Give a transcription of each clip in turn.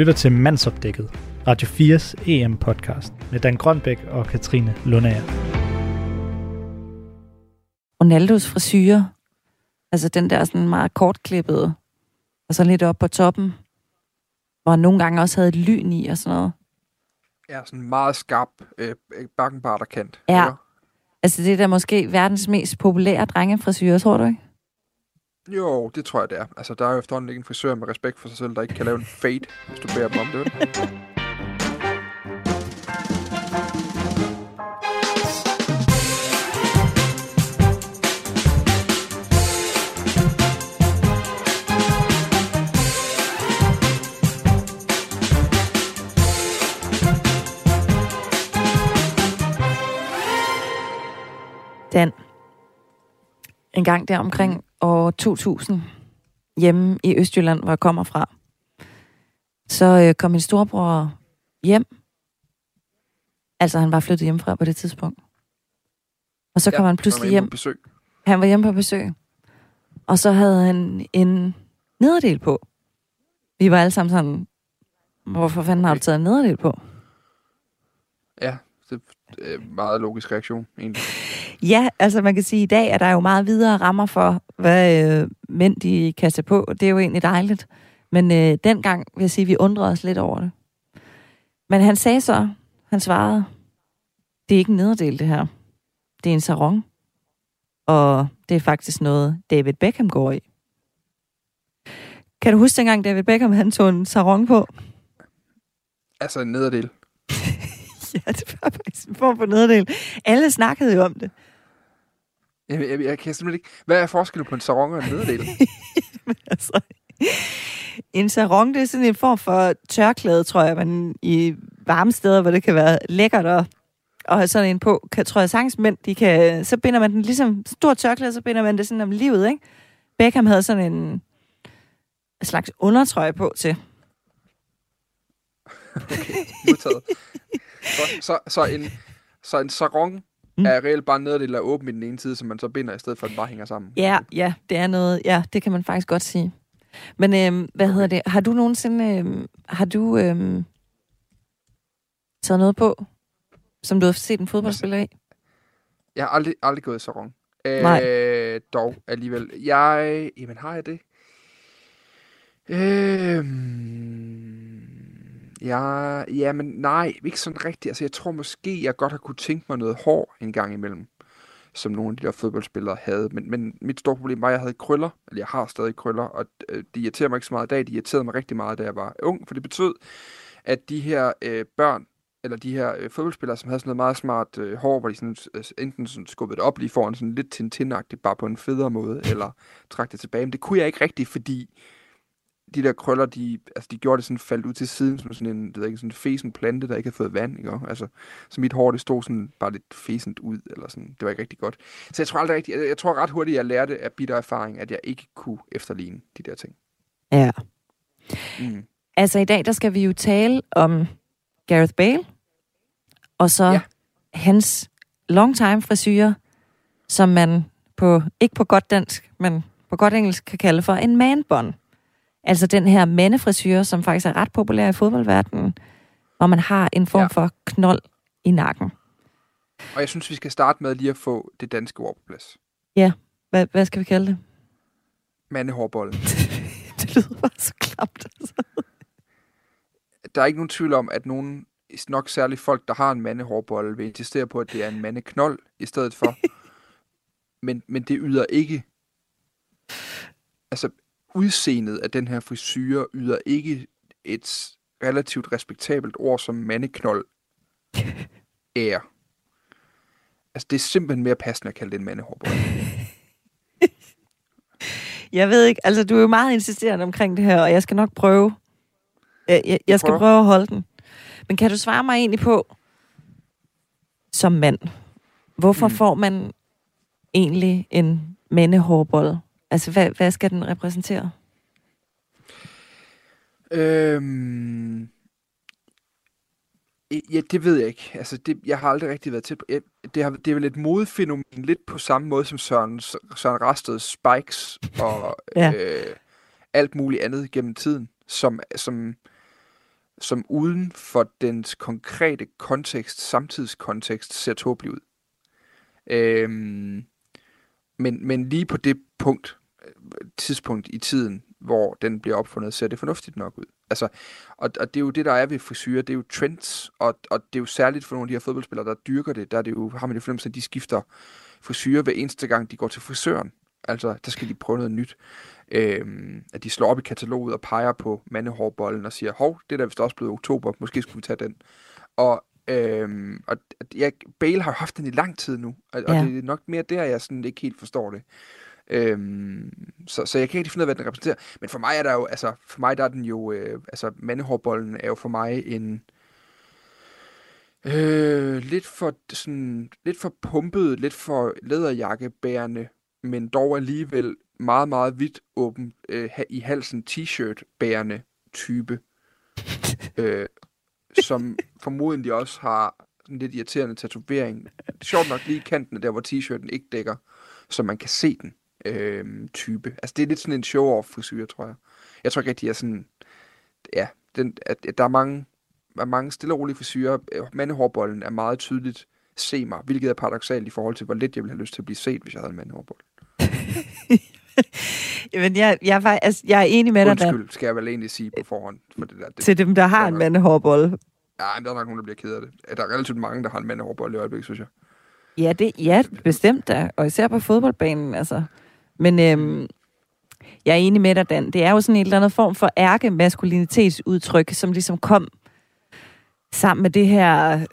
lytter til Mandsopdækket, Radio 4's EM-podcast med Dan Grønbæk og Katrine Lundager. Ronaldos frisyrer, altså den der sådan meget kortklippede, og så lidt op på toppen, hvor han nogle gange også havde et lyn i og sådan noget. Ja, sådan meget skarp øh, bakkenbart og kant. Ja. Ikke? Altså det er da måske verdens mest populære drengefrisyrer, tror du ikke? Jo, det tror jeg, det er. Altså, der er jo efterhånden ikke en frisør med respekt for sig selv, der ikke kan lave en fade, hvis du beder dem om det. Dan, en gang der omkring år 2000, hjemme i Østjylland, hvor jeg kommer fra, så øh, kom min storebror hjem. Altså, han var flyttet hjemmefra på det tidspunkt. Og så kom han pludselig er hjem. På besøg. Han var hjemme på besøg. Og så havde han en nederdel på. Vi var alle sammen sådan, hvorfor fanden har du taget en nederdel på? Ja, det er en meget logisk reaktion, egentlig. Ja, altså man kan sige, at i dag er der jo meget videre rammer for, hvad øh, mænd de tage på, det er jo egentlig dejligt. Men øh, dengang vil jeg sige, at vi undrede os lidt over det. Men han sagde så, han svarede, det er ikke en nederdel det her. Det er en sarong. Og det er faktisk noget, David Beckham går i. Kan du huske dengang, David Beckham han tog en sarong på? Altså en nederdel. ja, det var faktisk en form for nederdel. Alle snakkede jo om det. Jeg, jeg, jeg kan simpelthen ikke... Hvad er forskellen på en sarong og en nederdel? altså, en sarong, det er sådan en form for tørklæde, tror jeg, man i varme steder, hvor det kan være lækkert at, at have sådan en på, kan, tror jeg sagtens mænd, de kan, så binder man den ligesom, stor tørklæde, så binder man det sådan om livet, ikke? Beckham havde sådan en slags undertrøje på til. Okay, modtaget. Så, så, så, en, så en sarong Mm. er reelt bare en nederdel, der er åben i den ene side, som man så binder, i stedet for at den bare hænger sammen. Ja, ja, det er noget, ja, det kan man faktisk godt sige. Men øhm, hvad okay. hedder det? Har du nogensinde, øhm, har du øhm, taget noget på, som du har set en fodboldspiller i? Jeg har aldrig, aldrig gået i sarong. Nej. Øh, dog alligevel. Jeg... Jamen, har jeg det? Øhm, ja, jamen, nej, ikke sådan rigtigt. Altså, jeg tror måske, jeg godt har kunne tænke mig noget hår en gang imellem, som nogle af de der fodboldspillere havde. Men, men mit store problem var, at jeg havde krøller, eller jeg har stadig krøller, og det de irriterer mig ikke så meget i dag. De irriterede mig rigtig meget, da jeg var ung, for det betød, at de her øh, børn, eller de her øh, fodboldspillere, som havde sådan noget meget smart øh, hår, hvor de sådan, øh, enten sådan skubbede det op lige foran, sådan lidt tintinagtigt, bare på en federe måde, eller trak det tilbage. Men det kunne jeg ikke rigtigt, fordi de der krøller, de, altså, de gjorde det sådan faldt ud til siden, som sådan en, det ved ikke, sådan en fesen plante, der ikke havde fået vand, ikke? Altså, så mit hår, det stod sådan bare lidt fesent ud, eller sådan, det var ikke rigtig godt. Så jeg tror aldrig rigtigt, jeg, jeg tror ret hurtigt, jeg lærte af bitter erfaring, at jeg ikke kunne efterligne de der ting. Ja. Mm. Altså i dag, der skal vi jo tale om Gareth Bale, og så. Ja. hans longtime frisyrer, som man på, ikke på godt dansk, men på godt engelsk kan kalde for en man bun. Altså den her mandefrisyre, som faktisk er ret populær i fodboldverdenen, hvor man har en form ja. Ja. for knold i nakken. Og jeg synes, vi skal starte med lige at få det danske ord på plads. Hvad, hvad skal vi kalde det? Mandehårbollen. det lyder bare så klamt. Altså. Der er ikke nogen tvivl om, at nogen, nok særligt folk, der har en mandehårbolle, vil insistere på, at det er en mandeknold i stedet for. men, men det yder ikke... Altså, udseendet af den her frisyre yder ikke et relativt respektabelt ord som mandeknold er. Altså, det er simpelthen mere passende at kalde det en mandehårbolle. Jeg ved ikke, altså du er jo meget insisterende omkring det her, og jeg skal nok prøve. Jeg, jeg, jeg skal Prøv. prøve at holde den. Men kan du svare mig egentlig på, som mand, hvorfor. Mm. får man egentlig en mandehårbold? Altså, hvad, hvad skal den repræsentere? Øhm, Ja, det ved jeg ikke. Altså, det, jeg har aldrig rigtig været til på. Jeg, det, har, det er vel et modefænomen lidt på samme måde som Søren, Søren Rasteds Spikes og ja. øh, alt muligt andet gennem tiden, som, som som uden for dens konkrete kontekst, samtidskontekst, ser tåbelig ud. Øhm, men, men lige på det punkt, tidspunkt i tiden, hvor den bliver opfundet, ser det fornuftigt nok ud. Altså, og, og det er jo det, der er ved frisyrer, det er jo trends, og, og det er jo særligt for nogle af de her fodboldspillere, der dyrker det, der er det jo, har man det fornemmelse, at de skifter frisyrer hver eneste gang, de går til frisøren. Altså, der skal de prøve noget nyt. Øhm, at de slår op i kataloget og peger på mandehårbollen og siger, hov, det er da vist også blevet oktober, måske skulle vi tage den. Og, øhm, og ja, Bale har haft den i lang tid nu, og, ja. og det er nok mere der, jeg sådan ikke helt forstår det. Øhm, så, så jeg kan ikke finde ud af, hvad den repræsenterer. Men for mig er der jo, altså, for mig der er den jo, øh, altså, mandehårbollen er jo for mig en, øh, lidt for sådan, lidt for pumpet, lidt for læderjakkebærende, men dog alligevel meget, meget vidt åben øh, i halsen t-shirt bærende type, øh, som formodentlig også har en lidt irriterende tatovering. Sjovt nok lige kanten der, hvor t-shirten ikke dækker, så man kan se den øh, type. Altså det er lidt sådan en show-off frisyr, tror jeg. Jeg tror ikke, at de er sådan... Ja, den, at, at der er mange, er mange stille og rolige frisyrer. Mandehårbollen er meget tydeligt se mig, hvilket er paradoxalt i forhold til, hvor lidt jeg ville have lyst til at blive set, hvis jeg havde en mandehårbold. Jamen, jeg, jeg, er, altså, jeg er enig med dig. Undskyld, skal jeg vel egentlig sige på forhånd. For det der, det, Til dem, der har en mandehårbold. Ja, men der er nok nogen, der bliver ked af det. Der er relativt mange, der har en mandehårbold i øjeblikket, synes jeg. Ja, det, ja, bestemt da. Og især på fodboldbanen, altså. Men øhm, jeg er enig med dig, Dan. Det er jo sådan en eller anden form for ærke-maskulinitetsudtryk, som ligesom kom sammen med det her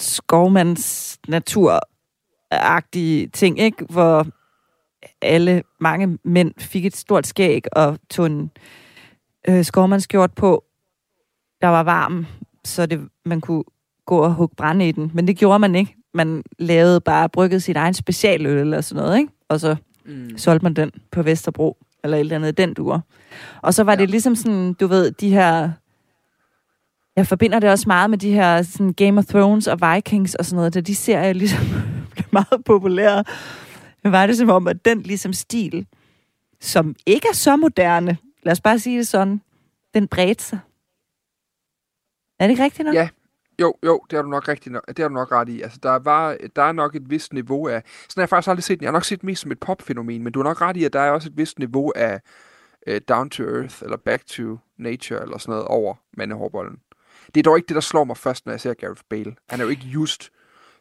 skovmands naturagtige ting, ikke? Hvor alle, mange mænd fik et stort skæg og tog en øh, skovmandskjort på, der var varm, så det, man kunne gå og hugge brænde i den. Men det gjorde man ikke. Man lavede bare, brygget sit egen specialøl eller sådan noget, ikke? Og så mm. solgte man den på Vesterbro, eller et eller andet den duer. Og så var ja. det ligesom sådan, du ved, de her... Jeg forbinder det også meget med de her sådan Game of Thrones og Vikings og sådan noget, da de serier ligesom blev meget populære. Men var det som om, at den ligesom stil, som ikke er så moderne, lad os bare sige det sådan, den bredte sig. Er det ikke rigtigt nok? Ja, jo, jo, det har du nok rigtig nok, det har du nok ret i. Altså, der, var, der er nok et vist niveau af... Sådan har jeg faktisk aldrig set den. Jeg har nok set mest som et popfænomen, men du har nok ret i, at der er også et vist niveau af uh, down to earth, eller back to nature, eller sådan noget over mandehårbollen. Det er dog ikke det, der slår mig først, når jeg ser Gareth Bale. Han er jo ikke just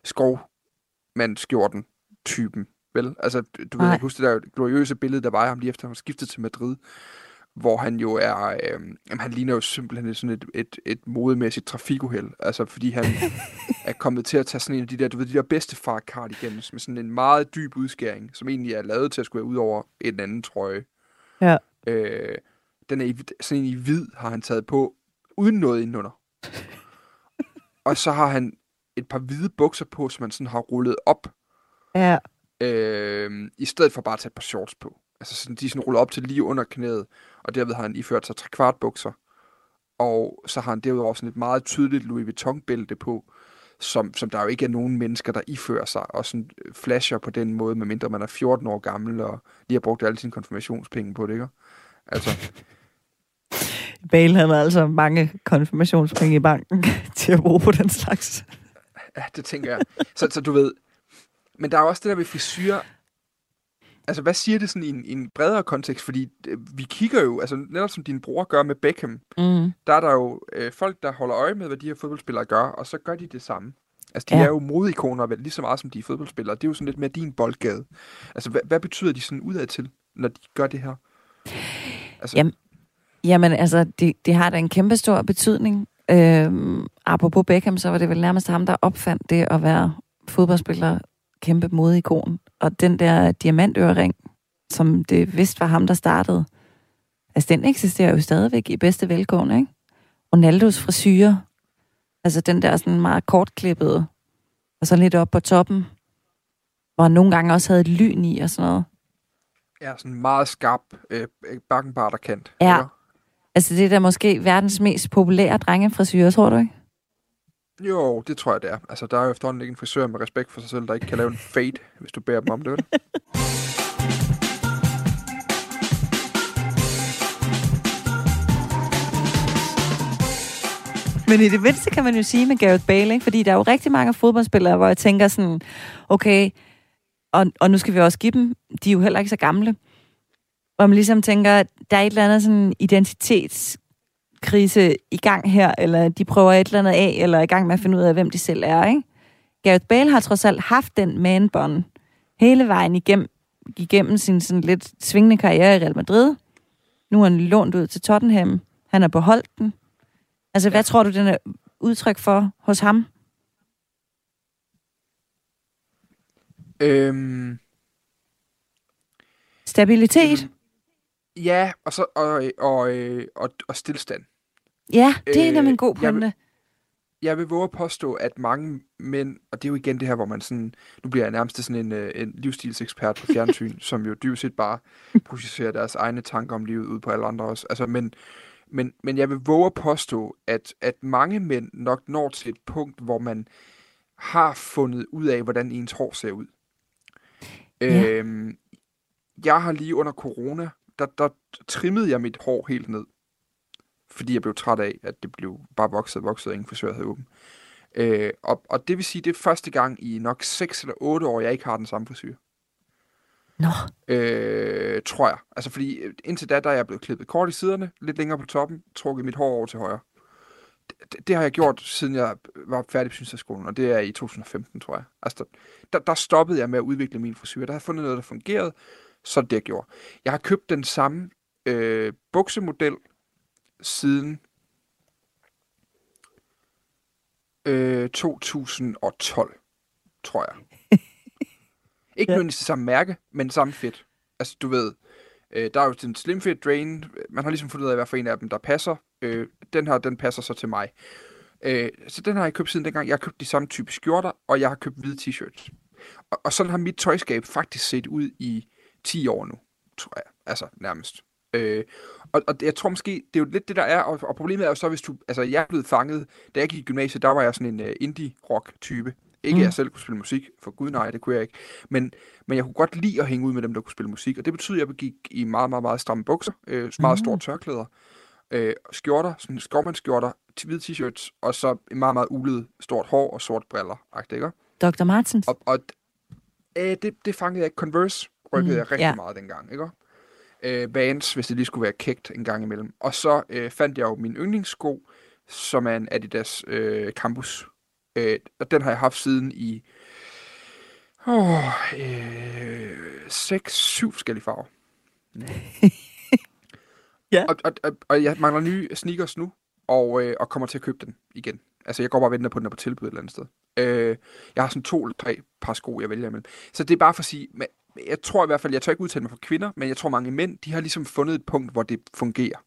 skovmandskjorten typen vel? Altså, du Nej. ved, huske det der gloriøse billede, der var af ham lige efter, han skiftede til Madrid, hvor han jo er, øh, jamen, han ligner jo simpelthen sådan et, et, et modemæssigt trafikuheld, altså fordi han er kommet til at tage sådan en af de der, du ved, de der bedste far cardigans med sådan en meget dyb udskæring, som egentlig er lavet til at skulle ud over en anden trøje. Ja. Øh, den er i, sådan en i hvid, har han taget på, uden noget indenunder. Og så har han et par hvide bukser på, som han sådan har rullet op. Ja. Øh, I stedet for bare at tage et par shorts på. Altså sådan, de er sådan rullet op til lige under knæet, og derved har han iført sig tre kvart bukser. Og så har han derudover sådan et meget tydeligt Louis Vuitton-bælte på, som, som der jo ikke er nogen mennesker, der ifører sig, og sådan flasher på den måde, medmindre man er 14 år gammel, og lige har brugt alle sine konfirmationspenge på det, ikke? Altså... Bale havde altså mange konfirmationspenge i banken til at bruge på den slags. Ja, det tænker jeg. Så, så du ved, men der er også det der med frisyr. Altså, hvad siger det sådan i en, i en bredere kontekst? Fordi øh, vi kigger jo, altså netop som din bror gør med Beckham, mm. der er der jo øh, folk, der holder øje med, hvad de her fodboldspillere gør, og så gør de det samme. Altså, de ja. er jo modikoner lige så meget, som de er fodboldspillere. Det er jo sådan lidt mere din boldgade. Altså, hvad, hvad betyder de sådan udad til, når de gør det her? Altså... Jamen, jamen, altså, det, det har da en kæmpe stor betydning. Øhm, apropos Beckham, så var det vel nærmest ham, der opfandt det at være fodboldspiller kæmpe modeikon. Og den der diamantørering, som det vist var ham, der startede, altså den eksisterer jo stadigvæk i bedste velgående, ikke? Ronaldos frisyrer, altså den der sådan meget kortklippede, og så lidt op på toppen, hvor han nogle gange også havde et lyn i og sådan noget. Ja, sådan meget skarp øh, bakkenbarterkant. Ja, eller? altså det er da måske verdens mest populære drengefrisyr, tror du ikke? Jo, det tror jeg, det er. Altså, der er jo efterhånden ikke en frisør med respekt for sig selv, der ikke kan lave en fade, hvis du beder dem om det, vel? Men i det mindste kan man jo sige med Gareth Bale, ikke? fordi der er jo rigtig mange fodboldspillere, hvor jeg tænker sådan, okay, og, og nu skal vi også give dem, de er jo heller ikke så gamle, hvor man ligesom tænker, der er et eller andet sådan identitetskrise i gang her, eller de prøver et eller andet af, eller er i gang med at finde ud af, hvem de selv er, ikke? Gareth Bale har trods alt haft den man hele vejen igennem, igennem sin sådan lidt svingende karriere i Real Madrid. Nu er han lånt ud til Tottenham. Han er beholdt den. Altså, hvad tror du, den er udtryk for hos ham? Øhm, Stabilitet? Ja, og, så, og, og, og, og stillstand. Ja, det er øh, nemlig en god pointe. Jeg, jeg vil våge at påstå, at mange mænd, og det er jo igen det her, hvor man sådan, nu bliver jeg nærmest sådan en, øh, en livsstilsekspert på fjernsyn, som jo dybest set bare projicerer deres egne tanker om livet ud på alle andre også. Altså, men, men, men jeg vil våge at påstå, at, at mange mænd nok når til et punkt, hvor man har fundet ud af, hvordan ens hår ser ud. Ja. Øhm, jeg har lige under corona, der, der trimmede jeg mit hår helt ned fordi jeg blev træt af, at det blev bare vokset og vokset, og ingen frisør havde åben. Øh, og, og det vil sige, det er første gang i nok 6 eller 8 år, jeg ikke har den samme frisyr. Nå. Øh, tror jeg. Altså fordi øh, indtil da, der er jeg blevet klippet kort i siderne, lidt længere på toppen, trukket mit hår over til højre. Det, det har jeg gjort, siden jeg var færdig på synsaskolen, og det er i 2015, tror jeg. Altså, der, der stoppede jeg med at udvikle min frisyr. Der har jeg fundet noget, der fungerede, så det jeg gjorde. Jeg har købt den samme øh, buksemodel, siden øh, 2012, tror jeg. Ikke ja. nødvendigvis samme mærke, men samme fedt. Altså, du ved, øh, der er jo den Slim Fit Drain. Man har ligesom fundet ud af, hvad for en af dem, der passer. Øh, den her, den passer så til mig. Øh, så den har jeg købt siden dengang. Jeg har købt de samme type skjorter, og jeg har købt hvide t-shirts. Og, og sådan har mit tøjskab faktisk set ud i 10 år nu, tror jeg. Altså, nærmest. Øh, og, og jeg tror måske, det er jo lidt det, der er, og, og problemet er jo så, hvis du, altså jeg er blevet fanget, da jeg gik i gymnasiet, der var jeg sådan en uh, indie-rock-type. Ikke mm. at jeg selv kunne spille musik, for gud nej, det kunne jeg ikke. Men, men jeg kunne godt lide at hænge ud med dem, der kunne spille musik, og det betyder, at jeg gik i meget, meget, meget stramme bukser, øh, meget mm. store tørklæder, øh, skjorter, sådan skovmandsskjorter, hvide t-shirts, og så meget, meget ulet stort hår og sort briller, ikke? Dr. Martens? Og, og øh, det, det fangede jeg ikke. Converse rykkede mm. jeg rigtig yeah. meget dengang, ikke? øh, Vans, hvis det lige skulle være kægt en gang imellem. Og så øh, fandt jeg jo min yndlingssko, som er en Adidas øh, Campus. Øh, og den har jeg haft siden i oh, øh, 6-7 forskellige farver. ja. Og, og, og, og jeg mangler nye sneakers nu, og, øh, og kommer til at købe den igen. Altså, jeg går bare og venter på, at den er på tilbud et eller andet sted. Øh, jeg har sådan to eller tre par sko, jeg vælger imellem. Så det er bare for at sige, jeg tror i hvert fald, jeg tør ikke udtale mig for kvinder, men jeg tror mange mænd, de har ligesom fundet et punkt, hvor det fungerer.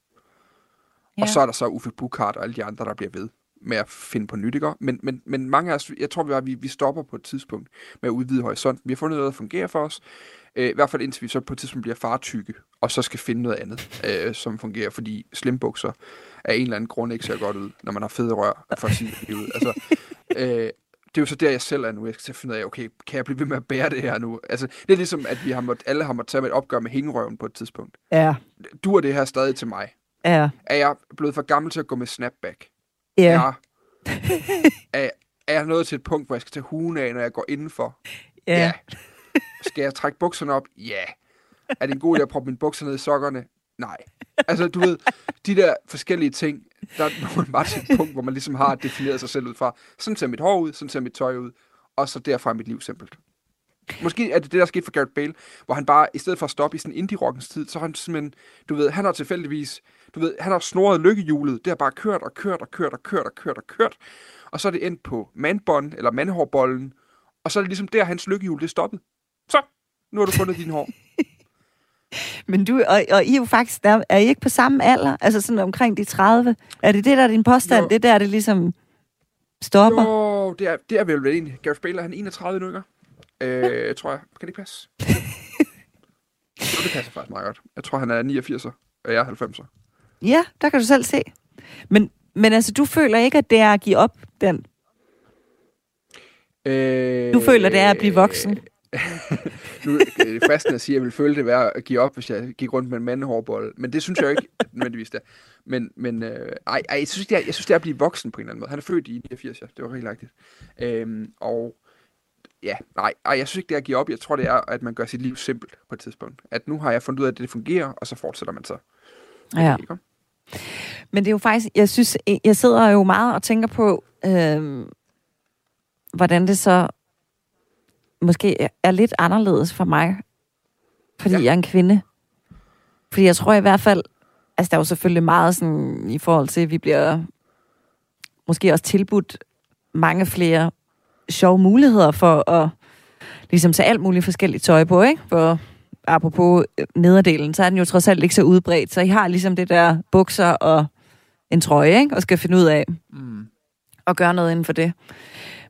Ja. Og så er der så Uffe Bukart og alle de andre, der bliver ved med at finde på nyt, ikke? Men, men, men mange af os, jeg tror, vi, vi stopper på et tidspunkt med at udvide horisonten. Vi har fundet noget, der fungerer for os. Øh, I hvert fald indtil vi så på et tidspunkt bliver fartykke, og så skal finde noget andet, øh, som fungerer, fordi slimbukser af en eller anden grund ikke ser godt ud, når man har fede rør for at sige det ud. Altså, øh, det er jo så der, jeg selv er nu. Jeg skal finde ud af, okay, kan jeg blive ved med at bære det her nu? Altså, det er ligesom, at vi har måttet, alle har måttet tage et opgør med hængerøven på et tidspunkt. Ja. Du er det her stadig til mig. Ja. Er jeg blevet for gammel til at gå med snapback? Ja. Er, er, er jeg nået til et punkt, hvor jeg skal tage hugen af, når jeg går indenfor? Ja. ja. Skal jeg trække bukserne op? Ja. Er det en god idé at proppe mine bukser ned i sokkerne? Nej. Altså, du ved, de der forskellige ting, der er man bare til et punkt, hvor man ligesom har defineret sig selv ud fra, sådan ser mit hår ud, sådan ser mit tøj ud, og så derfra er mit liv simpelt. Måske er det det, der skete for Gareth Bale, hvor han bare, i stedet for at stoppe i sådan indie-rockens tid, så har han simpelthen, du ved, han har tilfældigvis, du ved, han har snoret lykkehjulet, det har bare kørt og kørt og kørt og kørt og kørt og kørt, og så er det endt på mandbånd, eller mandhårbollen, og så er det ligesom der, hans lykkehjul, det er stoppet. Så, nu har du fundet din hår. Men du, og, og I er jo faktisk, der, er I ikke på samme alder? Altså sådan omkring de 30? Er det det, der er din påstand? Jo. Det der, det ligesom stopper? Jo, det er, det er vel vel egentlig. Gareth Bale, han er 31 nu, ikke? Øh, tror jeg. Kan det ikke passe? det passer faktisk meget godt. Jeg tror, han er 89'er, og jeg er 90'er. Ja, der kan du selv se. Men, men altså, du føler ikke, at det er at give op den? Øh, du føler, det er at blive voksen? nu er det fristende at sige, at jeg ville føle det værd at give op, hvis jeg gik rundt med en mandehårbold. Men det synes jeg jo ikke nødvendigvis det Men, men øh, ej, ej, jeg, synes, det er, jeg synes, det er at blive voksen på en eller anden måde. Han er født i 89, ja. Det var rigtig rigtigt. Øhm, og ja, nej, ej, jeg synes ikke, det er at give op. Jeg tror, det er, at man gør sit liv simpelt på et tidspunkt. At nu har jeg fundet ud af, at det fungerer, og så fortsætter man så. Ja. Ikke? Men det er jo faktisk, jeg synes, jeg sidder jo meget og tænker på, øh, hvordan det så måske er lidt anderledes for mig, fordi ja. jeg er en kvinde. Fordi jeg tror i hvert fald, altså der er jo selvfølgelig meget sådan i forhold til, at vi bliver måske også tilbudt mange flere sjove muligheder for at ligesom tage alt muligt forskelligt tøj på, ikke? For apropos øh, nederdelen, så er den jo trods alt ikke så udbredt. Så I har ligesom det der bukser og en trøje, ikke? Og skal finde ud af mm. at gøre noget inden for det.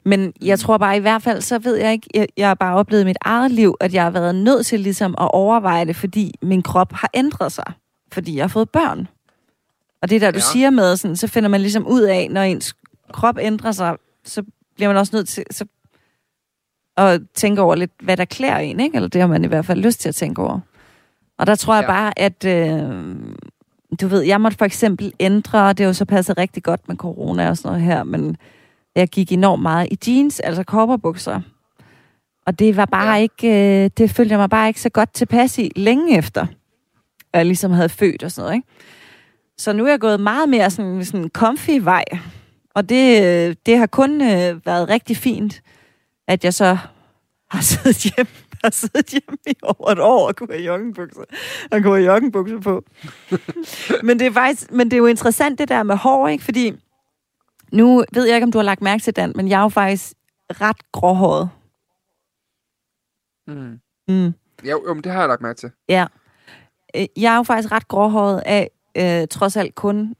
Men jeg tror bare i hvert fald, så ved jeg ikke, jeg, jeg har bare oplevet i mit eget liv, at jeg har været nødt til ligesom at overveje det, fordi min krop har ændret sig. Fordi jeg har fået børn. Og det der, du ja. siger med, sådan, så finder man ligesom ud af, når ens krop ændrer sig, så bliver man også nødt til så, at tænke over lidt, hvad der klæder en, ikke? Eller det har man i hvert fald lyst til at tænke over. Og der tror jeg ja. bare, at øh, du ved, jeg måtte for eksempel ændre, det er jo så passet rigtig godt med corona og sådan noget her, men jeg gik enormt meget i jeans, altså kopperbukser. Og det var bare ja. ikke, øh, det følte jeg mig bare ikke så godt tilpas i længe efter, at jeg ligesom havde født og sådan noget, ikke? Så nu er jeg gået meget mere sådan, sådan comfy vej. Og det, øh, det har kun øh, været rigtig fint, at jeg så har siddet hjemme, har siddet hjemme i over et år og kunne have joggenbukser, og kunne have joggenbukser på. men, det er faktisk, men det er jo interessant det der med hår, ikke? Fordi nu ved jeg ikke, om du har lagt mærke til den, men jeg er jo faktisk ret gråhåret. Mm. Mm. Jo, jo, men det har jeg lagt mærke til. Ja. Øh, jeg er jo faktisk ret gråhåret af, øh, trods alt kun,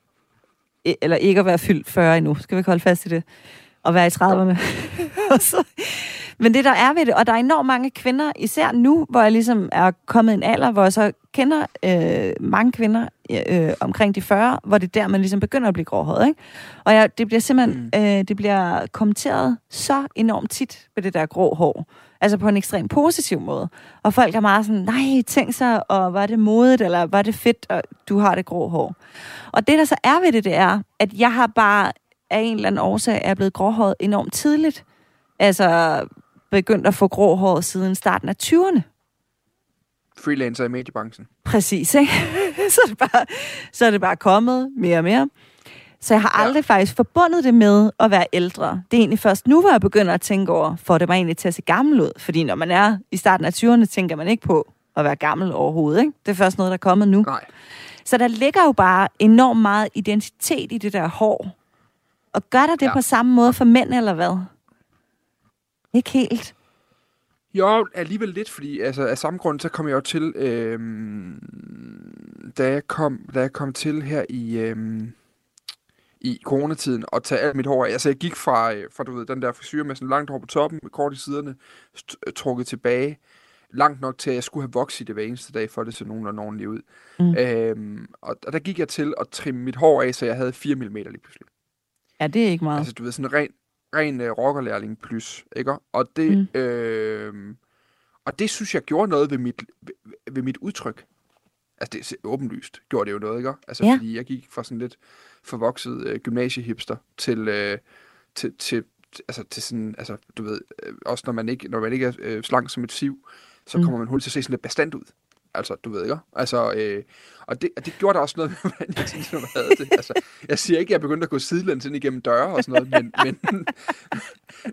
eller ikke at være fyldt 40 endnu. Skal vi ikke holde fast i det? Og være i 30'erne. så, men det der er ved det, og der er enormt mange kvinder, især nu, hvor jeg ligesom er kommet i en alder, hvor jeg så kender øh, mange kvinder øh, omkring de 40, hvor det er der, man ligesom begynder at blive gråhåret, ikke? Og jeg, det bliver simpelthen, mm. øh, det bliver kommenteret så enormt tit med det der grå hår. Altså på en ekstremt positiv måde. Og folk er meget sådan, nej, tænk sig, og var det modet, eller var det fedt, og du har det grå hår. Og det, der så er ved det, det er, at jeg har bare af en eller anden årsag er blevet gråhåret enormt tidligt. Altså begyndt at få grå hår siden starten af 20'erne. Freelancer i mediebranchen. Præcis, ikke? så, er det bare, så er det bare kommet mere og mere. Så jeg har aldrig ja. faktisk forbundet det med at være ældre. Det er egentlig først nu, hvor jeg begynder at tænke over, får det mig egentlig til at se gammel ud? Fordi når man er i starten af 20'erne, tænker man ikke på at være gammel overhovedet. Ikke? Det er først noget, der er kommet nu. Nej. Så der ligger jo bare enormt meget identitet i det der hår. Og gør der det ja. på samme måde for mænd, eller hvad? Ikke helt. Jo, alligevel lidt, fordi altså, af samme grund, så kom jeg jo til, øhm, da, jeg kom, da jeg kom til her i, øhm, i coronatiden, og tage alt mit hår af. Altså, jeg gik fra, øh, fra du ved, den der frisyr med sådan langt hår på toppen, med kort i siderne, øh, trukket tilbage, langt nok til, at jeg skulle have vokset det hver eneste dag, for det så nogenlunde ordentligt ud. Mm. Øhm, og, og der gik jeg til at trimme mit hår af, så jeg havde 4 mm lige pludselig. Ja, det er ikke meget. Altså, du ved, sådan en ren, uh, rockerlærling plus, ikke? Og det, mm. øh, og det synes jeg gjorde noget ved mit, ved, ved mit udtryk. Altså, det er åbenlyst gjorde det jo noget, ikke? Altså, ja. fordi jeg gik fra sådan lidt forvokset øh, gymnasiehipster til, øh, til, til, altså, til sådan, altså, du ved, øh, også når man ikke, når man ikke er øh, slank som et siv, så mm. kommer man hurtigt til at se sådan lidt bestand ud. Altså, du ved ikke? Altså, øh, og, det, og det gjorde der også noget med, hvordan jeg tænkte, når havde det. Altså, jeg siger ikke, at jeg begyndte at gå sidelæns ind igennem døre og sådan noget, men, men,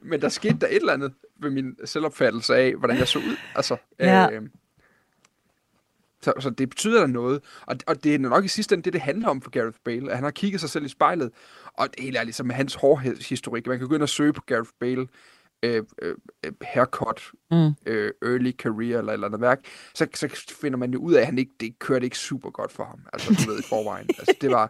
men der skete der et eller andet ved min selvopfattelse af, hvordan jeg så ud. Altså, ja. øh, så, så det betyder der noget. Og, og det er nok i sidste ende det, det handler om for Gareth Bale. At han har kigget sig selv i spejlet. Og det helt ærligt, så med hans hårhistorik. Man kan gå ind og søge på Gareth Bale øh, øh, haircut, mm. øh, early career eller eller andet værk, så, så finder man jo ud af, at han ikke, det kørte ikke super godt for ham. Altså, du ved, i forvejen. Altså, det var...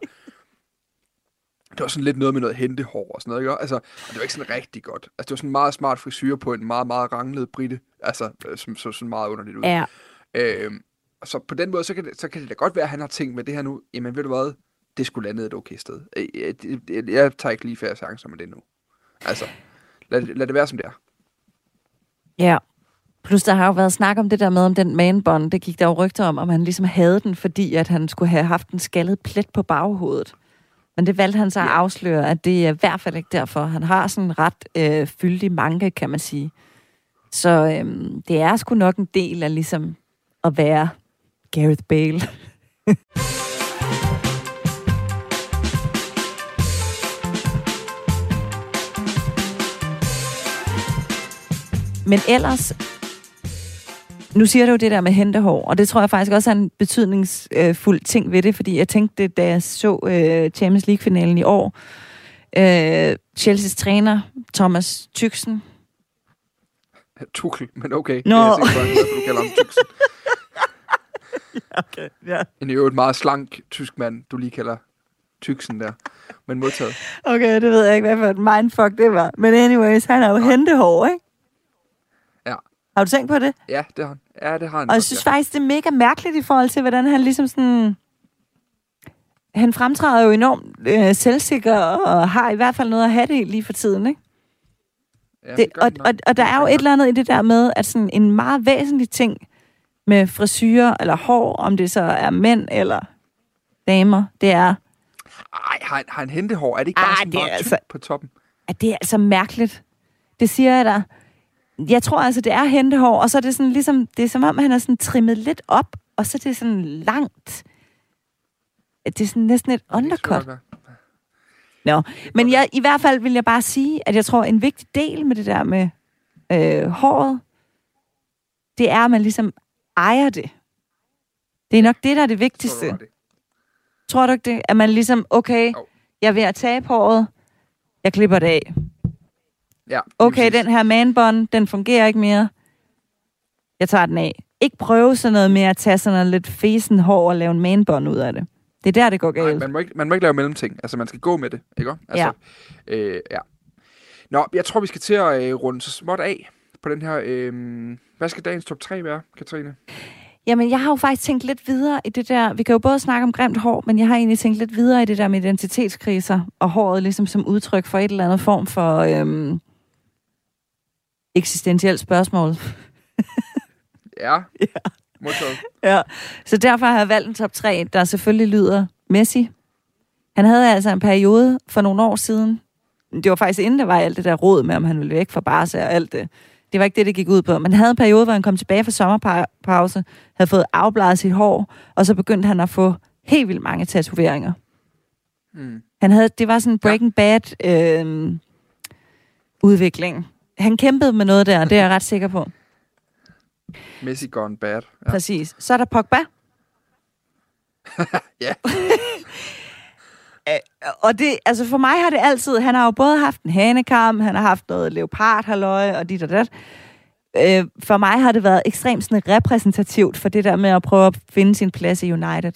Det var sådan lidt noget med noget hentehår og sådan noget, ikke? Altså, og det var ikke sådan rigtig godt. Altså, det var sådan en meget smart frisyr på en meget, meget ranglet britte. Altså, øh, som så sådan meget underligt ud. Ja. Øh, så på den måde, så kan, det, så kan det da godt være, at han har tænkt med det her nu, jamen ved du hvad, det skulle lande et okay sted. Jeg, jeg, jeg, jeg tager ikke lige færre chancer med det nu. Altså, lad, lad det være, som det er. Ja, Plus der har jo været snak om det der med, om den manbånd, det gik der jo rygter om, om han ligesom havde den, fordi at han skulle have haft en skaldet plet på baghovedet. Men det valgte han så at Ja. afsløre, at det er i hvert fald ikke derfor. Han har sådan en ret øh, fyldig manke, kan man sige. Så øhm, det er sgu nok en del af ligesom at være Gareth Bale. Men ellers, nu siger du jo det der med hentehår, og det tror jeg faktisk også er en betydningsfuld ting ved det, fordi jeg tænkte, da jeg så øh, Champions League-finalen i år, øh, Chelsea's træner, Thomas Tyksen, Tuchel, men okay. Nå. Det er jeg sikker på, du kalder ham Tyksen. okay, ja. En i øvrigt meget slank tysk mand, du lige kalder Tyksen der. Men modtaget. okay, det ved jeg ikke, hvad for et mindfuck det var. Men anyways, han er jo hentehår, ikke? Ja. Har du tænkt på det? Ja, det har han. Ja, det har han. Og jeg synes ja. faktisk, det er mega mærkeligt i forhold til, hvordan han ligesom sådan... Han fremtræder jo enormt øh, selvsikker, og har i hvert fald noget at have det lige for tiden, ikke? ja, Det, og, og, og der er jo et eller andet i det der med, at sådan en meget væsentlig ting med frisyrer eller hår, om det så er mænd eller damer, det er, Ej, har han, har han hentehår? Er det ikke bare Ej, sådan det meget altså- på toppen? at det er altså mærkeligt. Det siger jeg dig. Jeg tror altså, det er hentehår, og så er det sådan ligesom, det er som om, han er sådan trimmet lidt op, og så er det sådan langt. Det er sådan næsten et undercut. Nå, men jeg, i hvert fald vil jeg bare sige, at jeg tror, en vigtig del med det der med øh, håret, det er, at man ligesom ejer det. Det er nok det, der er det vigtigste. Tror du, det? Tror du ikke det? At man ligesom, okay, jeg er ved at tabe håret, jeg klipper det af. Ja, Okay, den her manbånd, den fungerer ikke mere. Jeg tager den af. Ikke prøve sådan noget med at tage sådan noget lidt fesen hår og lave en manbånd ud af det. Det er der, det går Nej, galt. man må, ikke, man må ikke lave mellemting. Altså, man skal gå med det, ikke? Altså, ja. Øh, ja. Nå, jeg tror, vi skal til at øh, runde så småt af på den her... Øh, hvad skal dagens top 3 være, Katrine? Jamen, jeg har jo faktisk tænkt lidt videre i det der... Vi kan jo både snakke om grimt hår, men jeg har egentlig tænkt lidt videre i det der med identitetskriser, og håret ligesom som udtryk for et eller andet form for øhm, eksistentielt spørgsmål. Ja. ja. Modtaget. Ja. Så derfor har jeg valgt en top 3, der selvfølgelig lyder Messi. Han havde altså en periode for nogle år siden. Det var faktisk inden der var alt det der råd med, om han ville væk fra Barca og alt det. Det var ikke det, det gik ud på. Men han havde en periode, hvor han kom tilbage fra sommerpause, havde fået afbladet sit hår, og så begyndte han at få helt vildt mange tatoveringer. Mm. Han havde, det var sådan en Breaking Bad øh, udvikling. Han kæmpede med noget der, det er jeg ret sikker på. Messi gone bad. Ja. Præcis. Så er der Pogba. Ja. Og det, altså for mig har det altid, han har jo både haft en hanekam, han har haft noget leopardhalløj og dit og dat. Øh, for mig har det været ekstremt sådan repræsentativt for det der med at prøve at finde sin plads i United.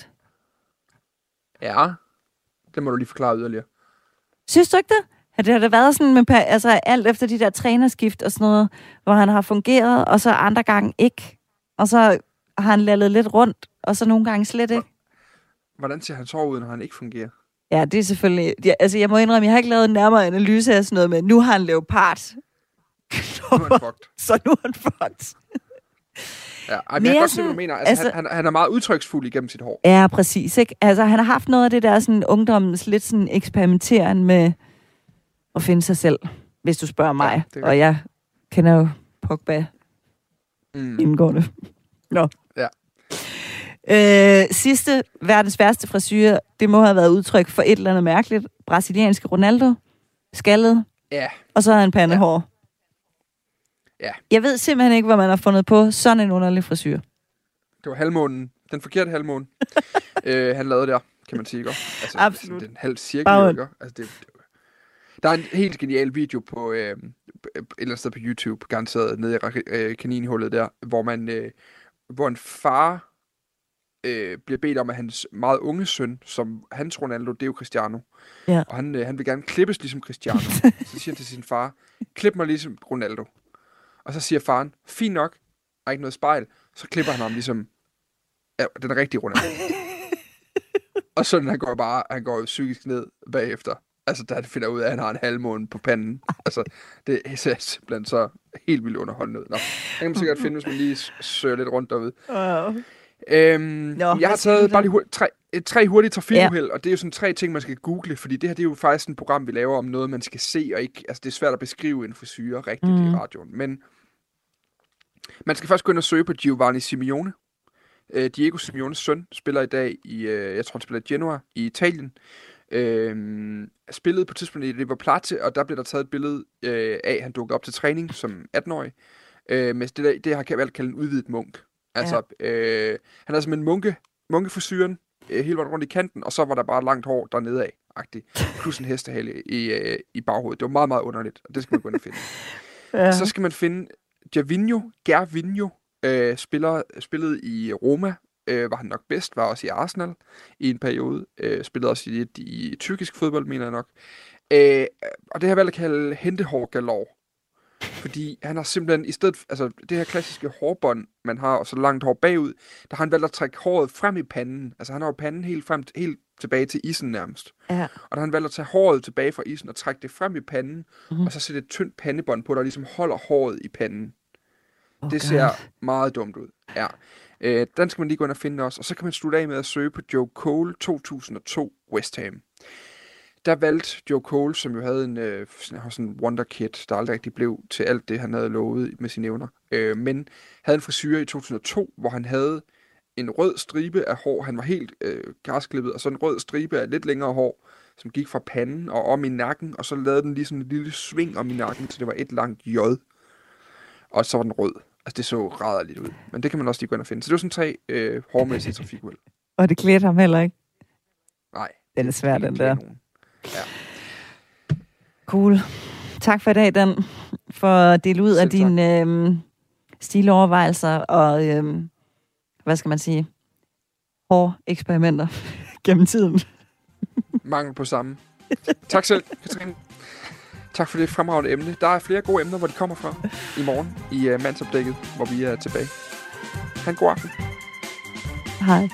ja. Det må du lige forklare yderligere. Synes du ikke det? Har det har det været sådan med, altså alt efter de der trænerskift og sådan noget, hvor han har fungeret, og så andre gange ikke. Og så har han lallet lidt rundt, og så nogle gange slet ikke. Hvordan ser han så ud, når han ikke fungerer? Ja, det er selvfølgelig... Ja, altså, jeg må indrømme, jeg har ikke lavet en nærmere analyse af sådan noget med, nu har han leopard. Nu er han fucked. så nu er han fucked. Ja, ej, men jeg kan godt se, hvad du mener. Altså, altså- han, han, han er meget udtryksfuld igennem sit hår. Ja, præcis. Ikke? Altså, han har haft noget af det der sådan, ungdommens lidt sådan eksperimenteren med at finde sig selv, hvis du spørger mig. er og jeg kender jo Pogba Mm. indgående. Nå. Ja. Øh, sidste, verdens værste frisyr, det må have været udtryk for et eller andet mærkeligt. Brasilianske Ronaldo, skaldet, Ja, og så havde han pandehår. Ja. Jeg ved simpelthen ikke, hvad man har fundet på sådan en underlig frisyr. det var halvmånen. Den forkerte halvmåne. øh, han lavede der, kan man sige. Ikke? Altså, Absolut. Det er en halv cirkel, ikke? Altså, det, det, der er en helt genial video på øh, et eller andet sted på YouTube, garanteret nede i øh, kaninhullet der, hvor man, øh, hvor en far øh, bliver bedt om, at hans meget unge søn, som hans Ronaldo, det er jo Cristiano, Ja. og han, øh, han vil gerne klippes ligesom Cristiano. så siger han til sin far, klip mig ligesom Ronaldo. Og så siger faren, fint nok, der er ikke noget spejl. Så klipper han ham ligesom ja, den rigtige Ronaldo. og sådan han går bare, han går psykisk ned bagefter. Altså, han finder ud af, at han har en halvmåne på panden. Altså, det er simpelthen så helt vildt underholdende ud. Nå, det kan man sikkert finde, hvis man lige søger lidt rundt derude. Wow. Øhm, Nå, jeg har taget der? bare lige hurtigt, tre, tre hurtige trafikuheld, ja. og det er jo sådan tre ting, man skal google, fordi det her det er jo faktisk et program, vi laver om noget, man skal se, og ikke, altså det er svært at beskrive en frisyre rigtigt mm. i radioen, men man skal først gå ind og søge på Giovanni Simeone. Øh, Diego Simeones søn spiller i dag i, øh, jeg tror han spiller i Genoa i Italien. Øh, spillede på et tidspunkt i River Plate, og der blev der taget et billede øh, af, at han dukkede op til træning som 18-årig. Øh, med det, der, det har valgt at kalde en udvidet munk. Altså, ja. øh, han havde simpelthen munke, munkefrisyren øh, hele vejen rundt i kanten, og så var der bare langt hår dernede af, agtigt. Plus en hestehale i, øh, i baghovedet. Det var meget, meget underligt, og det skal man gå ind og finde. Ja. Så skal man finde Gervinho, Gervinho, øh, spiller, spillede i Roma, øh, var han nok bedst, var også i Arsenal i en periode, øh, spillede også i, i, i tyrkisk fodbold, mener jeg nok. Øh, og det har jeg valgt at kalde hentehår galore. Fordi han har simpelthen, i stedet, altså det her klassiske hårbånd, man har, og så langt hår bagud, der har han valgt at trække håret frem i panden. Altså han har jo panden helt, frem, helt tilbage til isen nærmest. ja. Og der har han valgt at tage håret tilbage fra isen og trække det frem i panden, Mhm. mm-hmm. og så sætte et tyndt pandebånd på, der ligesom holder håret i panden. Oh, Det ser meget dumt ud. Ja. Øh, den skal man lige gå ind og finde også. Og så kan man slutte af med at søge på Joe Cole 2002 West Ham. Der valgte Joe Cole, som jo havde en øh, sådan, en wonder kid, der aldrig rigtig blev til alt det, han havde lovet med sine evner. Øh, men havde en frisyr i 2002, hvor han havde en rød stribe af hår. Han var helt øh, græsklippet, og så en rød stribe af lidt længere hår, som gik fra panden og om i nakken, og så lavede den lige sådan en lille sving om i nakken, så det var et langt J. Og så var den rød. Altså, det så rædderligt ud. Men det kan man også lige gå ind og finde. Så det var sådan tre øh, hårmæssige trafikuheld. Og det klædte ham heller ikke. Nej. Den er svær, den der. nogen. Cool. Tak for i dag, Dan, for at dele ud af Selv tak. dine øhm, stilovervejelser og, øhm, hvad skal man sige, hårde eksperimenter gennem tiden. Mangel på samme. Tak selv, Katrine. Tak for det fremragende emne. Der er flere gode emner, hvor de kommer fra i morgen i uh, mandsopdækket, hvor vi er tilbage. Ha' en god aften. Hej.